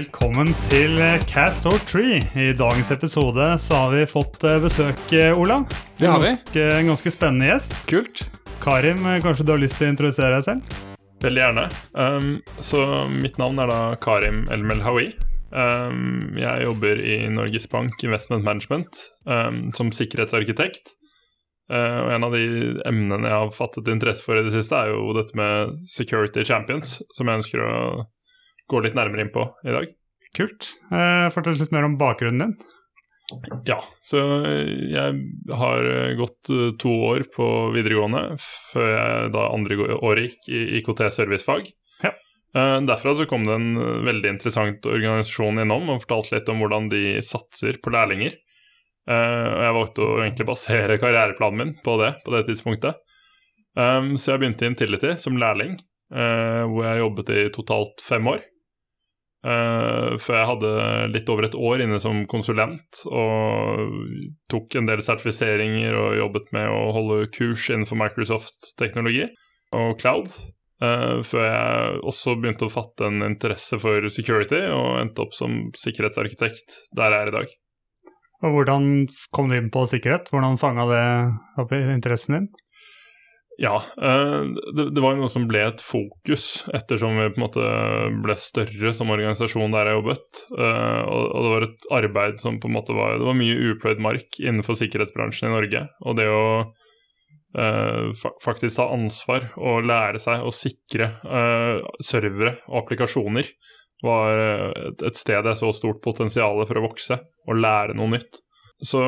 Velkommen til Cast or Tree. I dagens episode så har vi fått eh, besøk, Ola. Olav. Det har vi. Ganske, en ganske spennende gjest. Kult. Karim, eh, kanskje du har lyst til å introdusere deg selv? Veldig gjerne. Um, så mitt navn er da Karim El-Melhawi. Um, jeg jobber i Norges Bank Investment Management um, som sikkerhetsarkitekt. Uh, og en av de emnene jeg har fattet interesse for i det siste, er jo dette med security champions, som jeg ønsker å gå litt nærmere inn på i dag. Kult. Eh, fortell litt mer om bakgrunnen din. Ja, så jeg har gått eh, to år på videregående før jeg da andre året gikk i IKT servicefag. Ja. Eh, Derfra så kom det en veldig interessant organisasjon innom og fortalte litt om hvordan de satser på lærlinger. Og jeg valgte å egentlig basere karriereplanen min på det på det tidspunktet. Så jeg begynte i Intility som lærling, hvor jeg jobbet i totalt fem år. Uh, før jeg hadde litt over et år inne som konsulent og tok en del sertifiseringer og jobbet med å holde kurs innenfor Microsoft-teknologi og cloud. Uh, før jeg også begynte å fatte en interesse for security og endte opp som sikkerhetsarkitekt der jeg er i dag. Og hvordan kom du inn på sikkerhet? Hvordan fanga det opp i interessen din? Ja, uh, det, var noe som ble et fokus ettersom vi på en måte ble større som organisasjon der jeg jobbet. Uh, og, det var et arbeid som på en måte var Det var mye upløyd mark innenfor sikkerhetsbransjen i Norge. Og det å uh, faktisk ta ansvar og lære seg å sikre servere og applikasjoner var et sted jeg så stort potensial for å vokse og lære noe nytt. Så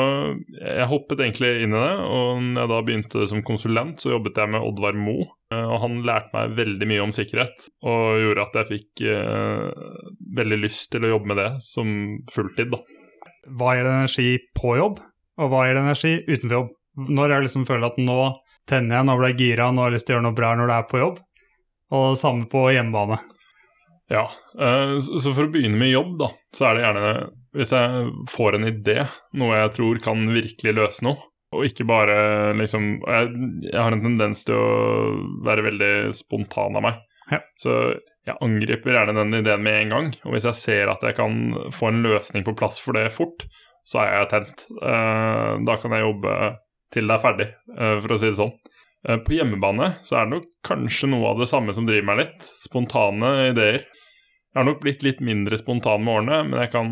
jeg hoppet egentlig inn i det, og når jeg da begynte som konsulent, så jobbet jeg med Oddvar Mo, og han lærte meg veldig mye om sikkerhet, og gjorde at jeg fikk eh, veldig lyst til å jobbe med det som fulltid, da. Hva gir det energi på jobb, og hva gir det energi utenfor jobb? Når jeg liksom føler at nå tenner jeg, nå blir jeg gira, nå har jeg lyst til å gjøre noe bra når det er på jobb, og det samme på hjemmebane. Ja, eh, så for å begynne med jobb, da, så er det gjerne hvis jeg får en idé, noe jeg tror kan virkelig løse noe, og ikke bare liksom Jeg, jeg har en tendens til å være veldig spontan av meg. Ja. Så jeg angriper gjerne den ideen med en gang. Og hvis jeg ser at jeg kan få en løsning på plass for det fort, så er jeg tent. Eh, da kan jeg jobbe til det er ferdig, eh, for å si det sånn. Eh, på hjemmebane så er det nok kanskje noe av det samme som driver meg litt. Spontane ideer. Jeg har nok blitt litt mindre spontan med årene, men jeg kan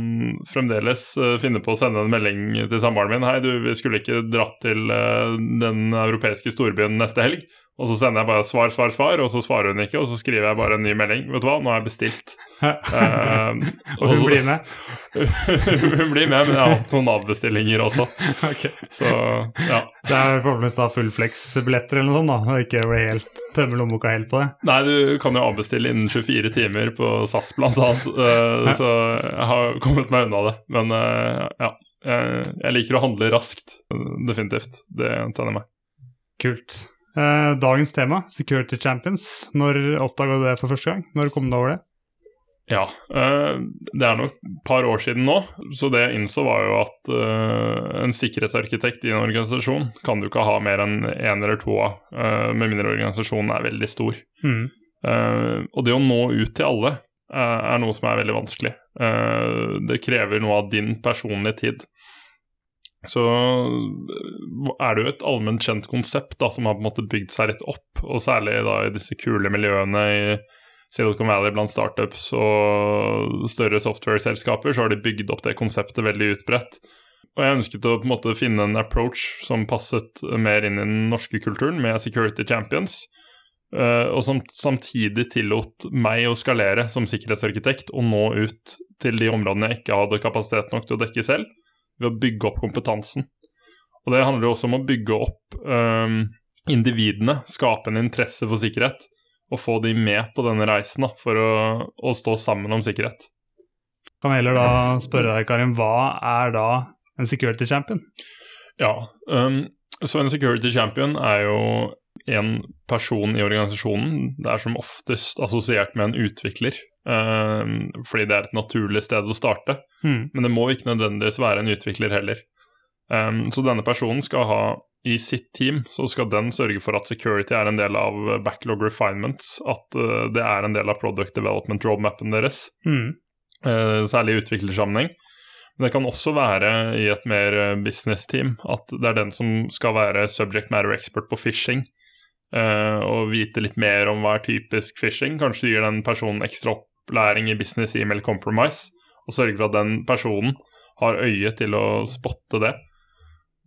fremdeles uh, finne på å sende en melding til samboeren min. Hei, du, vi skulle ikke dratt til uh, den europeiske storbyen neste helg. Og så sender jeg bare svar, svar, svar, og så svarer hun ikke, og så skriver jeg bare en ny melding. Vet du hva, nå har jeg bestilt. Uh, og hun blir med? hun blir med, men jeg har hatt noen avbestillinger også. Okay. Så, ja. Det er forhåpentligvis da fullflex-billetter eller noe sånt, da, ikke bli helt tømme lommeboka helt på det? Nei, du kan jo avbestille innen 24 timer på SAS blant annet, uh, så jeg har kommet meg unna det. Men uh, ja, jeg, jeg liker å handle raskt, definitivt. Det tenner meg. Kult. Eh, dagens tema, Security Champions. Når oppdaga du det for første gang? Når kom du over det? Ja, uh, det er nok et par år siden nå. Så det jeg innså, var jo at uh, en sikkerhetsarkitekt i en organisasjon kan du ikke ha mer enn én en eller to av, med mindre organisasjonen er veldig stor. Mm. og det å nå ut til alle er noe som er veldig vanskelig. det krever noe av din personlige tid så er det jo et allment kjent konsept da, som har på en måte bygd seg litt opp, og særlig da i disse kule miljøene i Silicon Valley blant startups og større software-selskaper, så har de bygd opp det konseptet veldig utbredt. Og jeg ønsket å på en måte finne en approach som passet mer inn i den norske kulturen, med security champions, uh, og som samtidig tillot meg å skalere som sikkerhetsarkitekt og nå ut til de områdene jeg ikke hadde kapasitet nok til å dekke selv ved å bygge opp kompetansen. Og Det handler jo også om å bygge opp um, individene, skape en interesse for sikkerhet, og få de med på denne reisen da, for å, å stå sammen om sikkerhet. Kan jeg heller da spørre deg, Karin, hva er da en security champion? Ja, um, så en security champion er jo en person i organisasjonen. Det er som oftest assosiert med en utvikler. Uh, fordi det er et naturlig sted å starte. Mm. Men det må ikke nødvendigvis være en utvikler heller. Um, så denne personen skal ha i sitt team så skal den sørge for at security er en del av backlog refinements. At uh, det er en del av product development roadmapen deres. Mm. eh, særlig i utviklersammenheng. Men det kan også være i et mer eh, business-team at det er den som skal være subject matter expert på phishing, Uh, og vite litt mer om hva er typisk phishing. Kanskje du gir den personen ekstra opplæring i business email compromise, og sørge for at den personen har øye til å spotte det.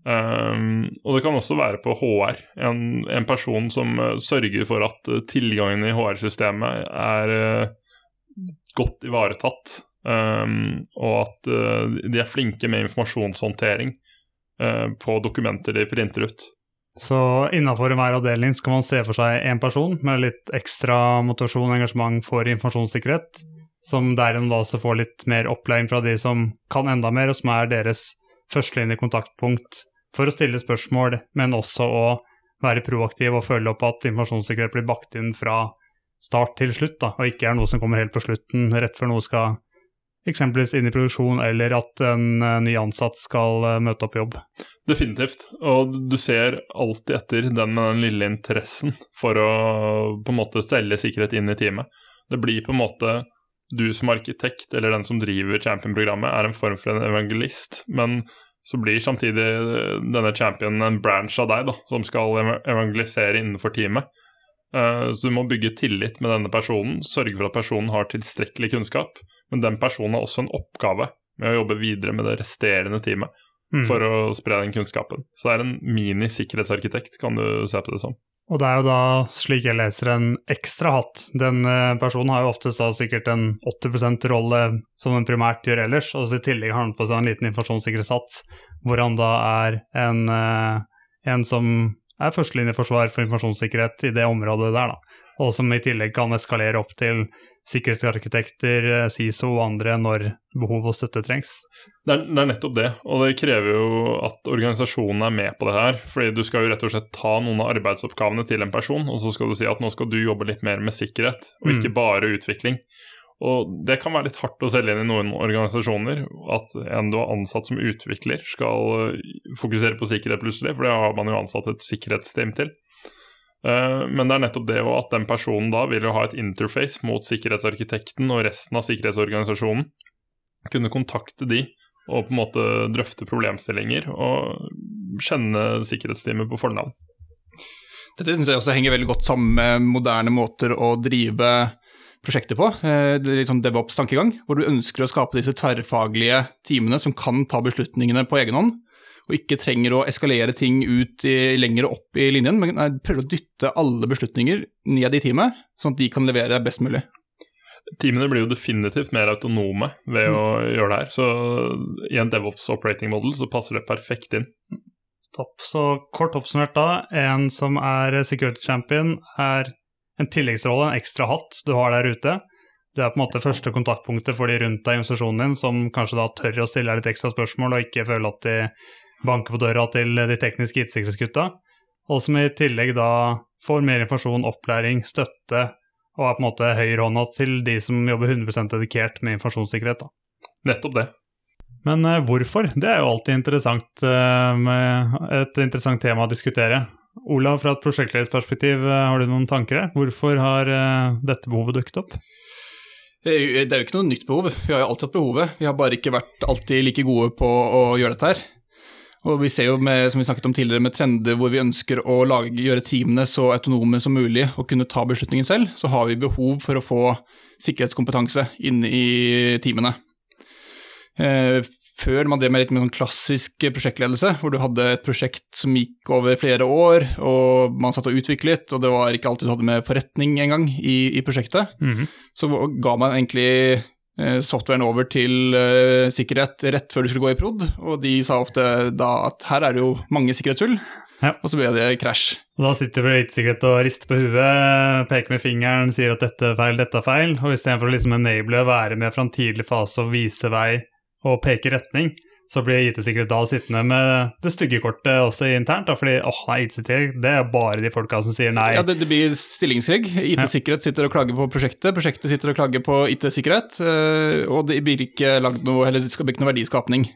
Um, og det kan også være på HR, en, en person som uh, sørger for at uh, tilgangen i HR-systemet er uh, godt ivaretatt, um, og at de er flinke med informasjonshåndtering på dokumenter de printer ut. Så innafor hver avdeling skal man se for seg én person med litt ekstra motivasjon og engasjement for informasjonssikkerhet, som derigjennom da også får litt mer opplæring fra de som kan enda mer, og som er deres førstelinjekontaktpunkt for å stille spørsmål, men også å være proaktiv og følge opp at informasjonssikkerhet blir bakt inn fra start til slutt, da, og ikke er noe som kommer helt på slutten, rett før noe skal eksempelvis inn i produksjon, eller at en uh, ny ansatt skal uh, møte opp jobb. Definitivt, og du ser alltid etter den med den lille interessen for å på en måte selge sikkerhet inn i teamet. Det blir på en måte du som arkitekt eller den som driver champion-programmet, er en form for en evangelist, men så blir samtidig denne championen en branch av deg, da, som skal evangelisere innenfor teamet. Uh, så du må bygge tillit med denne personen, sørge for at personen har tilstrekkelig kunnskap. Men den personen har også en oppgave med å jobbe videre med det resterende teamet mm. for å spre den kunnskapen. Så det er en mini-sikkerhetsarkitekt, kan du se på det som. Og det er jo da, slik jeg leser, en ekstra hatt. Den eh, personen har jo oftest da sikkert en 80 %-rolle som den primært gjør ellers, og så i tillegg har han på seg en liten informasjonssikkerhetssats, hvor han da er en, eh, en som er førstelinjeforsvar for informasjonssikkerhet i det området der, da. Og som i tillegg kan eskalere opp til sikkerhetsarkitekter, eh, SISO og andre når behov og støtte trengs. Det er, det er, nettopp det, og det krever jo at organisasjonen er med på det her. fordi du skal jo rett og slett ta noen av arbeidsoppgavene til en person, og så skal du si at nå skal du jobbe litt mer med sikkerhet, og ikke mm. bare utvikling. Og det kan være litt hardt å selge inn i noen organisasjoner, at en du har ansatt som utvikler, skal fokusere på sikkerhet plutselig, for det har man jo ansatt et sikkerhetsteam til. Eh, men det er nettopp det at den personen da vil jo ha et interface mot sikkerhetsarkitekten og resten av sikkerhetsorganisasjonen. Kunne kontakte de og på en måte drøfte problemstillinger og kjenne sikkerhetsteamet på fornavn. Dette syns jeg også henger veldig godt sammen med moderne måter å drive prosjekter på. Eh, litt sånn DevOps-tankegang, hvor du ønsker å skape disse tverrfaglige teamene som kan ta beslutningene på egen hånd, og ikke trenger å eskalere ting ut i, lenger opp i linjen, men prøver å dytte alle beslutninger ned i teamet, sånn at de kan levere best mulig. Teamene blir jo definitivt mer autonome ved mm. å gjøre det her. Så i en DevOps operating model så passer det perfekt inn. Topp. Så kort oppsummert da, en som er security champion, er en tilleggsrolle, en ekstra hatt du har der ute. Du er på en måte første kontaktpunktet for de rundt deg i organisasjonen din, som kanskje da tør å stille deg litt ekstra spørsmål og ikke føler at de banker på døra til de tekniske IT-sikkerhetsgutta. Og som i tillegg da får mer informasjon, opplæring, støtte og er på en måte høyrehånda til de som jobber 100% dedikert med informasjonssikkerhet. da. Nettopp det. Men uh, hvorfor? Det er jo alltid interessant, uh, med et interessant tema å diskutere. Olav, fra et prosjektledelsesperspektiv, uh, har du noen tanker her? Hvorfor har dette behovet dukket opp? Det er jo ikke noe nytt behov, vi har jo alltid hatt behovet. Vi har bare ikke vært alltid like gode på å gjøre dette her. Og vi ser jo, med, som vi snakket om tidligere, med trender hvor vi ønsker å lage, gjøre teamene så autonome som mulig og kunne ta beslutningen selv, så har vi behov for å få sikkerhetskompetanse inne i teamene. Eh, før man drev med litt mer sånn klassisk prosjektledelse, hvor du hadde et prosjekt som gikk over flere år, og man satt og utviklet, og det var ikke alltid du hadde med forretning engang i, i prosjektet, mm -hmm. så ga man egentlig softwaren over til uh, sikkerhet rett før du skulle gå i prod, og de sa ofte da at her er det jo mange sikkerhetshull, ja. og så ble det krasj. Da sitter du på IT-sikkerhet og rister på huet, peker med fingeren, sier at dette er feil, dette er feil, og istedenfor å liksom enable, være med fra en tidlig fase og vise vei og peke retning, så blir IT-sikkerhet da sittende med det stygge kortet også internt. Da, fordi åh, nei, IT-sikkerhet det er bare de folka som sier nei. Ja, Det, det blir stillingskrig. IT-sikkerhet sitter og klager på prosjektet, prosjektet sitter og klager på IT-sikkerhet. Eh, og det blir ikke lagd noe, eller det skal bli ikke noe verdiskapning.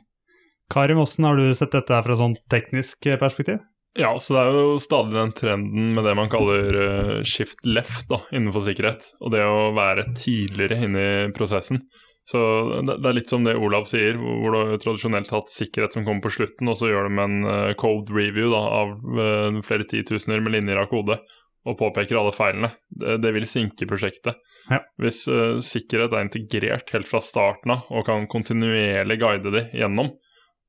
Karim, hvordan har du sett dette her fra sånn teknisk perspektiv? Ja, så det er jo stadig den trenden med det man kaller uh, shift left da, innenfor sikkerhet. Og det å være tidligere inne i prosessen. Så det, det er litt som det Olav sier, hvor du har tradisjonelt hatt sikkerhet som kommer på slutten, og så gjør de en eh, code review da, av eh, flere titusener med linjer av kode og påpeker alle feilene. Det, det vil sinke prosjektet. Ja. Hvis uh, sikkerhet er integrert helt fra starten av og kan kontinuerlig guide de gjennom,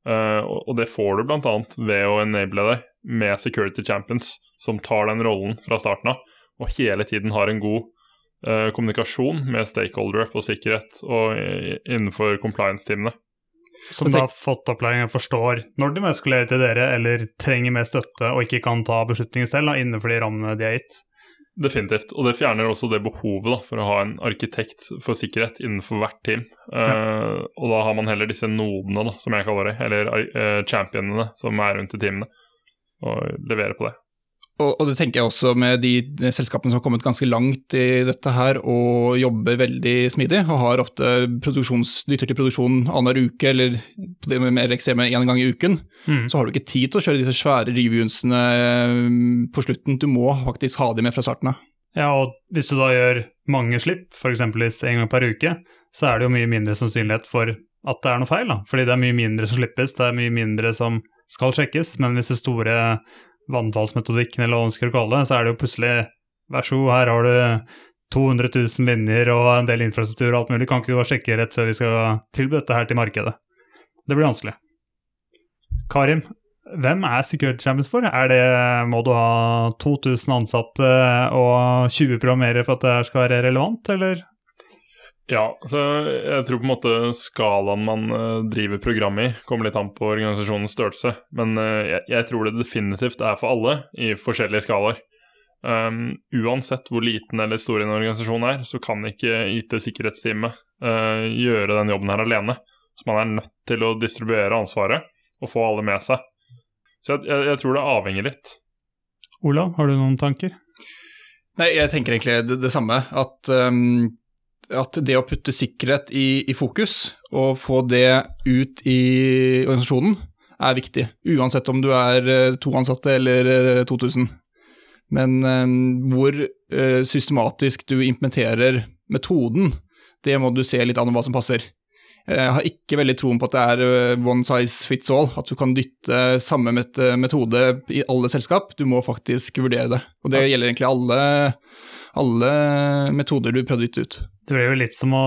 uh, og, det får du bl.a. ved å enable deg med security champions som tar den rollen fra starten av, og hele tiden har en god kommunikasjon med stakeholdere på sikkerhet og innenfor compliance-teamene. Som da har fått opplæring og forstår når de må eskalere til dere, eller trenger mer støtte og ikke kan ta beslutninger selv da, innenfor de rammene de er gitt. Definitivt. Og det fjerner også det behovet da, for å ha en arkitekt for sikkerhet innenfor hvert team. Eh, og da har man heller disse nodene, da, som jeg kaller det, eller uh, championene som er rundt i teamene, og leverer på det. Og, og det tenker jeg også med de, selskapene som har kommet ganske langt i dette her og jobber veldig smidig, og har ofte dytter til produksjon annenhver uke, eller på det med mer ekstreme én gang i uken, Mm. så har du ikke tid til å kjøre disse svære reviewsene eh, på slutten. Du må faktisk ha de med fra starten av. Ja, og hvis du da gjør mange slipp, f.eks. en gang per uke, så er det jo mye mindre sannsynlighet for at det er noe feil, da. Fordi det er mye mindre som slippes, det er mye mindre som skal sjekkes, men hvis det store vannfallsmetodikken, eller hva man skal kalle det, så er det jo plutselig Vær så god, her har du 200 000 linjer og en del infrastruktur og alt mulig, kan ikke du bare sjekke rett før vi skal tilby dette her til markedet? Det blir vanskelig. Karim, hvem er Security Champions for? Er det, må du ha 2000 ansatte og 20 programmerere for at det skal være relevant, eller? Ja, så jeg tror på en måte skalaen man eh, driver program i, kommer litt an på organisasjonens størrelse. Men eh, jeg, jeg tror det definitivt er for alle, i forskjellige skalaer. Um, uansett hvor liten eller stor en organisasjon er, så kan ikke IT-sikkerhetsteamet uh, gjøre den jobben her alene. Så man er nødt til å distribuere ansvaret og få alle med seg. Så jeg, jeg, jeg tror det avhenger litt. Olav, har du noen tanker? Nei, jeg tenker egentlig det, det samme. At, um, at det å putte sikkerhet i, i fokus, og få det ut i organisasjonen, er viktig. Uansett om du er eh, to ansatte eller eh, 2000. Men um, hvor eh, systematisk du implementerer metoden, det må du se litt an hva som passer. Jeg har ikke veldig troen på at det er eh, one size fits all, at du kan dytte samme metode i alle selskap. Du må faktisk vurdere det. Og det gjelder egentlig alle, alle metoder du prøvde ut. Det blir jo litt som å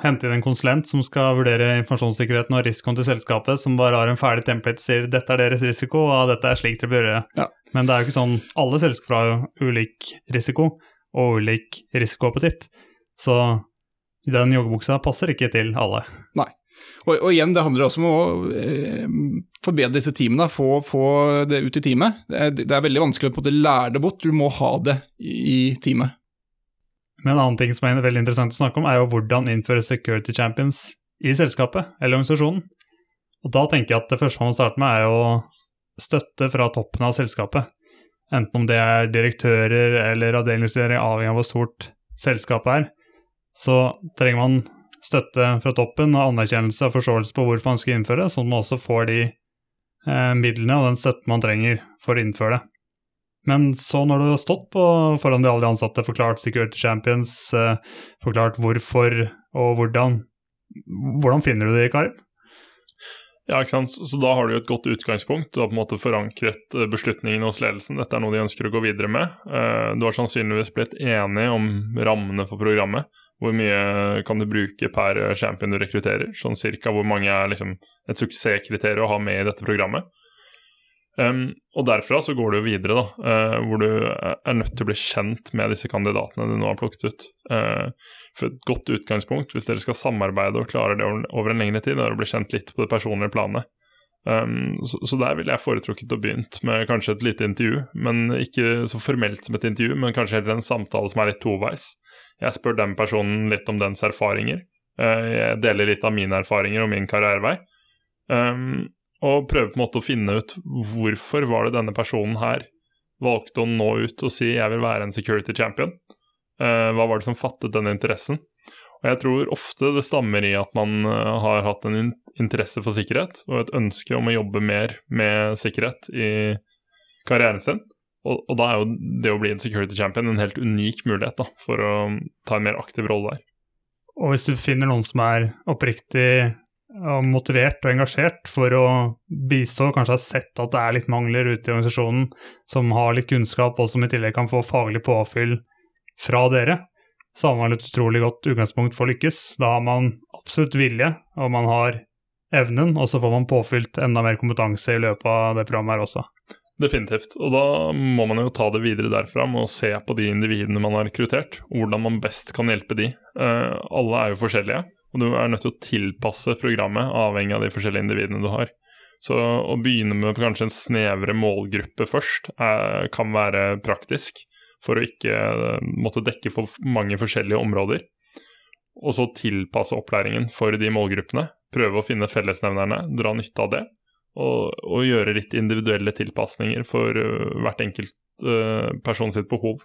hente inn en konsulent som skal vurdere informasjonssikkerheten og risikoen til selskapet, som bare har en ferdig template og sier dette er deres risiko, og dette er slik dere bør gjøre. Ja. Men det er jo ikke sånn, alle selskaper har jo ulik risiko og ulik risikoappetitt. Så den joggebuksa passer ikke til alle. Og, og igjen, det handler også om å eh, forbedre disse teamene, få, få det ut i teamet. Det er, det er veldig vanskelig å lære det bort, du må ha det i teamet. Men en annen ting som er veldig interessant å snakke om, er jo hvordan innføre security champions i selskapet eller organisasjonen. Og da tenker jeg at det første man må starte med, er jo støtte fra toppen av selskapet. Enten om det er direktører eller avdelingsledere, avhengig av hvor stort selskapet er. Så trenger man støtte fra toppen og anerkjennelse og forståelse på hvorfor man skal innføre, det, sånn at man også får de eh, midlene og den støtten man trenger for å innføre det. Men så når du har stått på foran de alle de ansatte, forklart Security Champions, eh, forklart hvorfor og hvordan, hvordan finner du det, Karim? Ja, ikke sant? Så da har du jo et godt utgangspunkt. Du har på en måte forankret beslutningen beslutningene hos ledelsen. Dette er noe de ønsker å gå videre med. Eh, Du har sannsynligvis blitt enig om rammene for programmet. Hvor mye kan du bruke per champion du rekrutterer? Sånn cirka hvor mange er liksom et suksesskriterium å ha med i dette programmet. Um, og derfra så går du videre, da, uh, hvor du er nødt til å bli kjent med disse kandidatene du nå har plukket ut. Uh, for et godt utgangspunkt, hvis dere skal samarbeide og klare det over en lengre tid, er å bli kjent litt på det personlige planet. Um, så, så der ville jeg foretrukket å begynt med kanskje et lite intervju, men ikke så formelt som et intervju, men kanskje heller en samtale som er litt toveis. Jeg spør den personen litt om dens erfaringer. Eh, jeg deler litt av mine erfaringer og min karrierevei. Um, og prøver på en måte å finne ut hvorfor var det denne personen her valgte å nå ut og si 'jeg vil være en security champion'. Eh, hva var det som fattet denne interessen? Og jeg tror ofte det stammer i at man eh, har hatt en interesse for sikkerhet og et ønske om å jobbe mer med sikkerhet i karrieren sin. Og, da er jo det å bli en security champion en helt unik mulighet da, for å ta en mer aktiv rolle der. Og hvis du finner noen som er oppriktig og motivert og engasjert for å bistå, kanskje har sett at det er litt mangler ute i organisasjonen, som har litt kunnskap og som i tillegg kan få faglig påfyll fra dere, så har man et utrolig godt utgangspunkt for å lykkes. Da har man absolutt vilje, og man har evnen, og så får man påfylt enda mer kompetanse i løpet av det programmet her også. Definitivt. Og da må man jo ta det videre derfra med å se på de individene man har rekruttert, hvordan man best kan hjelpe de. Uh, alle er jo forskjellige, og du er nødt til å tilpasse programmet avhengig av de forskjellige individene du har. Så å begynne med kanskje en snevre målgruppe først er, kan være praktisk, for å ikke uh, måtte dekke for mange forskjellige områder. Og så tilpasse opplæringen for de målgruppene. Prøve å finne fellesnevnerne, dra nytte av det og, og gjøre litt individuelle tilpasninger for uh, hvert enkelt uh, person sitt behov.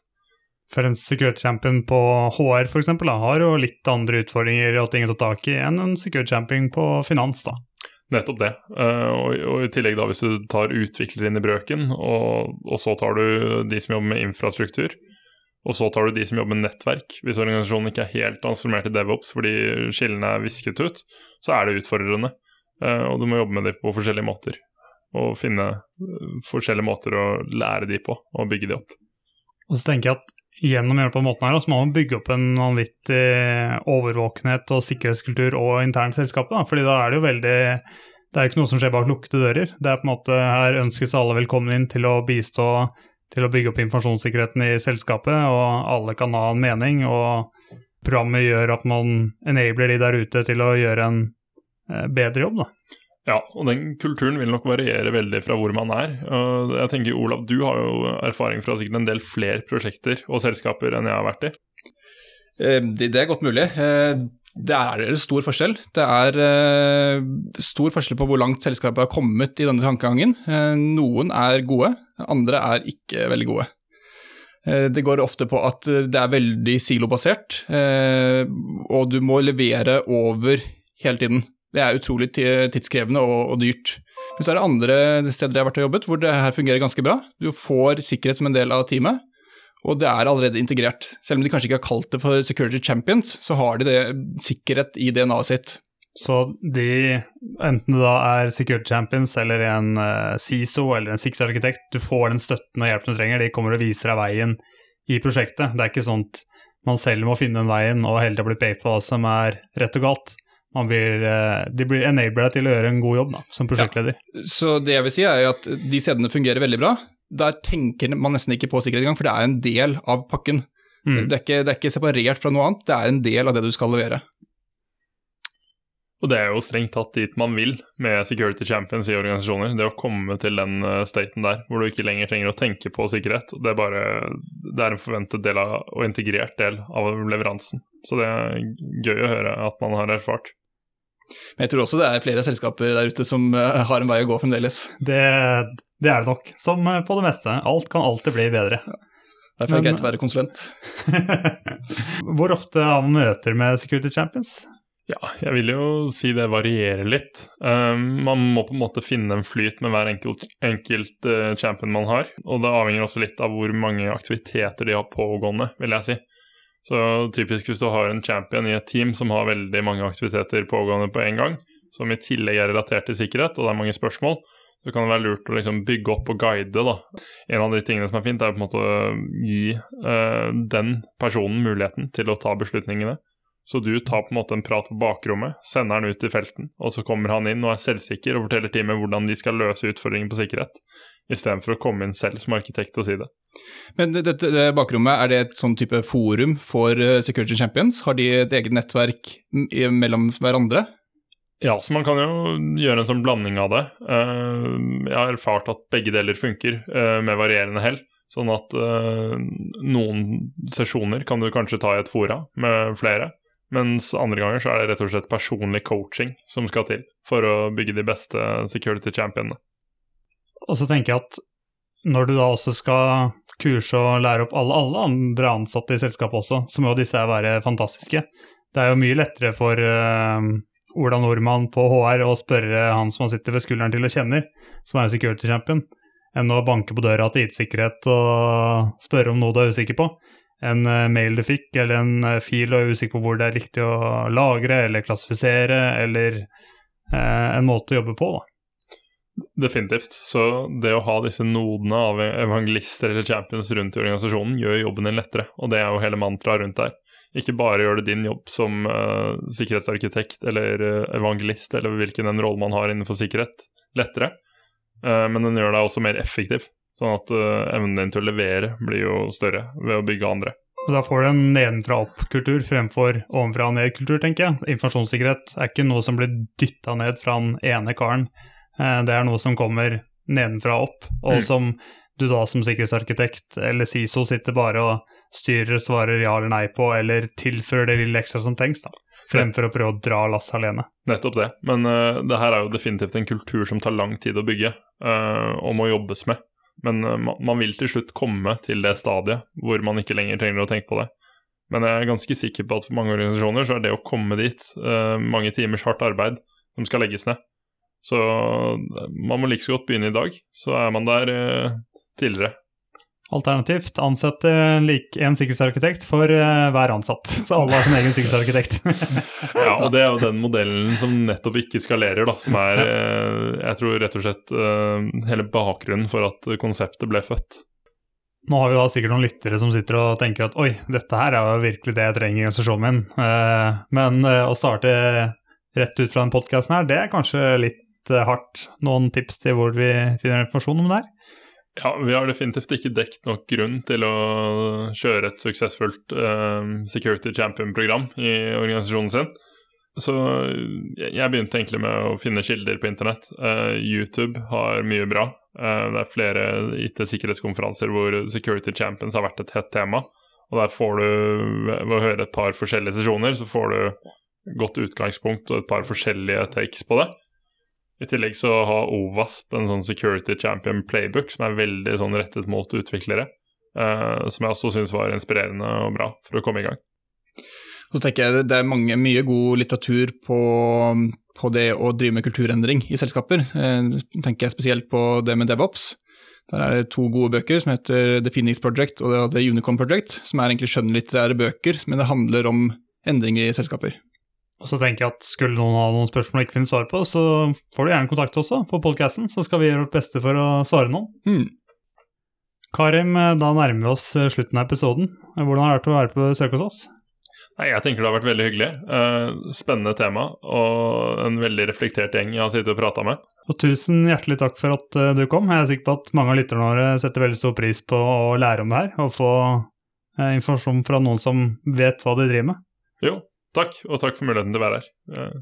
For en security champion på HR for eksempel, da, har jo litt andre utfordringer og ting å ta tak i enn en security champion på finans. da. Nettopp det. Uh, og, og, i tillegg da hvis du tar utviklere inn i brøken, og, og, så tar du de som jobber med infrastruktur, og så tar du de som jobber med nettverk. Hvis organisasjonen ikke er helt transformert i DevOps fordi skillene er visket ut, så er det utfordrende. Eh, og du må jobbe med dem på forskjellige måter. Og finne eh, forskjellige måter å lære de på, og bygge de opp. Og så tenker jeg at gjennom å gjøre det på den måten her, så må man bygge opp en vanvittig overvåkenhet og sikkerhetskultur og internt selskapet. Da. Fordi da er det jo veldig Det er jo ikke noe som skjer bak lukkede dører. Det er på en måte Her ønskes alle velkommen inn til å bistå til å bygge opp informasjonssikkerheten i selskapet, og alle kan ha en mening. Og programmet gjør at man enabler de der ute til å gjøre en Eh, bedre jobb, da. Ja, og den kulturen vil nok variere veldig fra hvor man er. Og jeg tenker, Olav, du har jo erfaring fra sikkert en del flere prosjekter og selskaper enn jeg har vært i. Eh, det er godt mulig. Eh, det er stor forskjell. Det er stor forskjell på hvor langt selskapet har kommet i denne tankegangen. Noen er gode, andre er ikke veldig gode. Det går ofte på at det er veldig silobasert, og du må levere over hele tiden. Det er utrolig tidskrevende og, og dyrt. Men så er det andre steder jeg har vært og jobbet hvor det her fungerer ganske bra. Du får sikkerhet som en del av teamet, og det er allerede integrert. Selv om de kanskje ikke har kalt det for Security Champions, så har de det sikkerhet i DNA-et sitt. Så de, enten det da er Security Champions eller en uh, CISO eller en Six-arkitekt, du får den støtten og hjelpen du trenger, de kommer og viser deg veien i prosjektet. Det er ikke sånn at man selv må finne den veien og hele tida bli pekt på hva som er rett og galt blir, eh, de blir enabla til å gjøre en god jobb da, som prosjektleder. Ja. Så det jeg vil si er at de stedene fungerer veldig bra. Der tenker man nesten ikke på sikkerhet engang, for det er en del av pakken. Mm. Det, er ikke, det, er ikke, separert fra noe annet, det er en del av det du skal levere. Og det er jo strengt tatt dit man vil med security champions i organisasjoner. Det å komme til den eh, staten der hvor du ikke lenger trenger å tenke på sikkerhet. Det er bare det er en forventet del av, og integrert del av leveransen. Så det er gøy å høre at man har erfart. Men jeg tror også det er flere selskaper der ute som eh, har en vei å gå fremdeles. Det, det er det nok, som eh, på det meste. Alt kan alltid bli bedre. Ja. Derfor er det greit å være konsulent. Hvor ofte har man møter med Security Champions? Ja, jeg vil jo si det varierer litt. Um, man må på en måte finne en flyt med hver enkelt, enkelt uh, champion man har. Og det avhenger også litt av hvor mange aktiviteter de har pågående, vil jeg si. Så typisk hvis du har en champion i et team som har veldig mange aktiviteter pågående på en gang, som i tillegg er relatert til sikkerhet, og det er mange spørsmål, så kan det være lurt å liksom bygge opp og guide. da. En av de tingene som er fint, er å gi uh, den personen muligheten til å ta beslutningene. Så du tar på en måte en prat på bakrommet, sender han ut i felten, og så kommer han inn og er selvsikker og forteller teamet hvordan de skal løse utfordringen på sikkerhet, istedenfor å komme inn selv som arkitekt og si det. Men dette det, det bakrommet, er det et sånn type forum for uh, Security Champions? Har de et eget nettverk mellom hverandre? Ja, så man kan jo gjøre en sånn blanding av det. Uh, jeg har erfart at begge deler funker, uh, med varierende hell. Sånn at noen sesjoner kan du kanskje ta i et fora med flere, mens andre ganger så er det rett og slett personlig coaching som skal til for å bygge de beste security championene. Og så tenker jeg at når du da også skal kurse og lære opp alle, alle andre ansatte i selskapet også, så må disse være fantastiske. Det er jo mye lettere for uh, Ola Nordmann på HR å spørre han som han sitter ved skulderen til og kjenner, som er security champion, enn å banke på døra til IT-sikkerhet og spørre om noe du er usikker på. En eh, mail du fikk, eller en eh, fil og er usikker på hvor det er riktig å lagre eller klassifisere, eller eh, en måte å jobbe på. da. Definitivt. Så det å ha disse nodene av evangelister eller champions rundt i organisasjonen, gjør jobben din lettere, og det er jo hele mantraet rundt der. Ikke bare gjør det din jobb som uh, sikkerhetsarkitekt eller evangelist, eller hvilken en rolle man har innenfor sikkerhet, lettere, uh, men den gjør deg også mer effektiv. Sånn at evnen din til å levere blir jo større ved å bygge andre. Og Da får du en nedenfra-opp-kultur fremfor ovenfra-ned-kultur, tenker jeg. Informasjonssikkerhet er ikke noe som blir dytta ned fra den ene karen. Det er noe som kommer nedenfra opp, og Mm. som du da som sikkerhetsarkitekt eller SISO sitter bare og styrer, svarer ja eller nei på, eller tilfører det lille ekstra som trengs, da. Fremfor å prøve å dra lasset alene. Nettopp det. Men uh, det her er jo definitivt en kultur som tar lang tid å bygge, uh, og må jobbes med. Men uh, man, vil til slutt komme til det stadiet hvor man ikke lenger trenger å tenke på det. Men jeg er ganske sikker på at for mange organisasjoner så er det å komme dit uh, mange timers hardt arbeid som skal legges ned. Så uh, man må like så godt begynne i dag, så er man der tidligere. Alternativt ansette en sikkerhetsarkitekt for eh, hver ansatt. Så alle har sin egen sikkerhetsarkitekt. Ja, og det er jo den modellen som nettopp ikke skalerer, da. Som er, eh, jeg tror rett og slett eh, hele bakgrunnen for at konseptet ble født. Nå har vi da sikkert noen lyttere som sitter og tenker at oi, dette her er jo virkelig det jeg trenger i organisasjonen min. Men å starte rett ut fra den podkasten her, det er kanskje litt hardt. Noen tips til hvor vi finner informasjon om det her? Ja, vi har definitivt ikke dekt nok grunn til å kjøre et suksessfullt eh, Security Champion-program i organisasjonen sin. Så jeg jeg begynte egentlig med å finne kilder på internett. Eh, YouTube har mye bra. Eh, det er flere IT-sikkerhetskonferanser hvor Security Champions har vært et hett tema. Og der får du, ved å høre et par forskjellige sesjoner, så får du godt utgangspunkt og et par forskjellige takes på det. I tillegg så har OVASP en sånn Security Champion Playbook som er veldig sånn rettet mot utviklere. Uh, som jeg også syns var inspirerende og bra for å komme i gang. Så tenker jeg Det er mange, mye god litteratur på, på det å drive med kulturendring i selskaper. Uh, tenker jeg spesielt på det med DevOps. Der er det to gode bøker som heter The Phoenix Project og The Unicorn Project, som er egentlig skjønnlitterære bøker, men det handler om endringer i selskaper. Og så tenker jeg at skulle noen ha noen spørsmål og ikke finne svar på, så får du gjerne kontakt også på podkasten, så skal vi gjøre vårt beste for å svare noen. Mm. Karim, eh, da nærmer vi oss eh, slutten av episoden. Hvordan har det vært å være på besøk hos oss? Nei, Jeg tenker det har vært veldig hyggelig. Eh, spennende tema og en veldig reflektert gjeng jeg har sittet og prata med. Og tusen hjertelig takk for at du kom. Jeg er sikker på at mange av lytterne våre setter veldig stor pris på å lære om det her, og få informasjon fra noen som vet hva de driver med. Jo, takk, og takk for muligheten til å være her. Eh,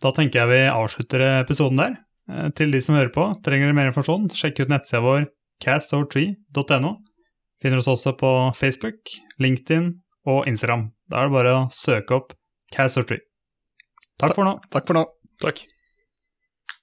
Da tenker jeg vi avslutter episoden der. Eh, Til de som hører på, trenger dere mer informasjon, sjekk ut nettsida vår castover3.no. Finner oss også på Facebook, LinkedIn og Instagram. Da er det bare å søke opp Castover3. Takk for nå. Takk for nå. takk.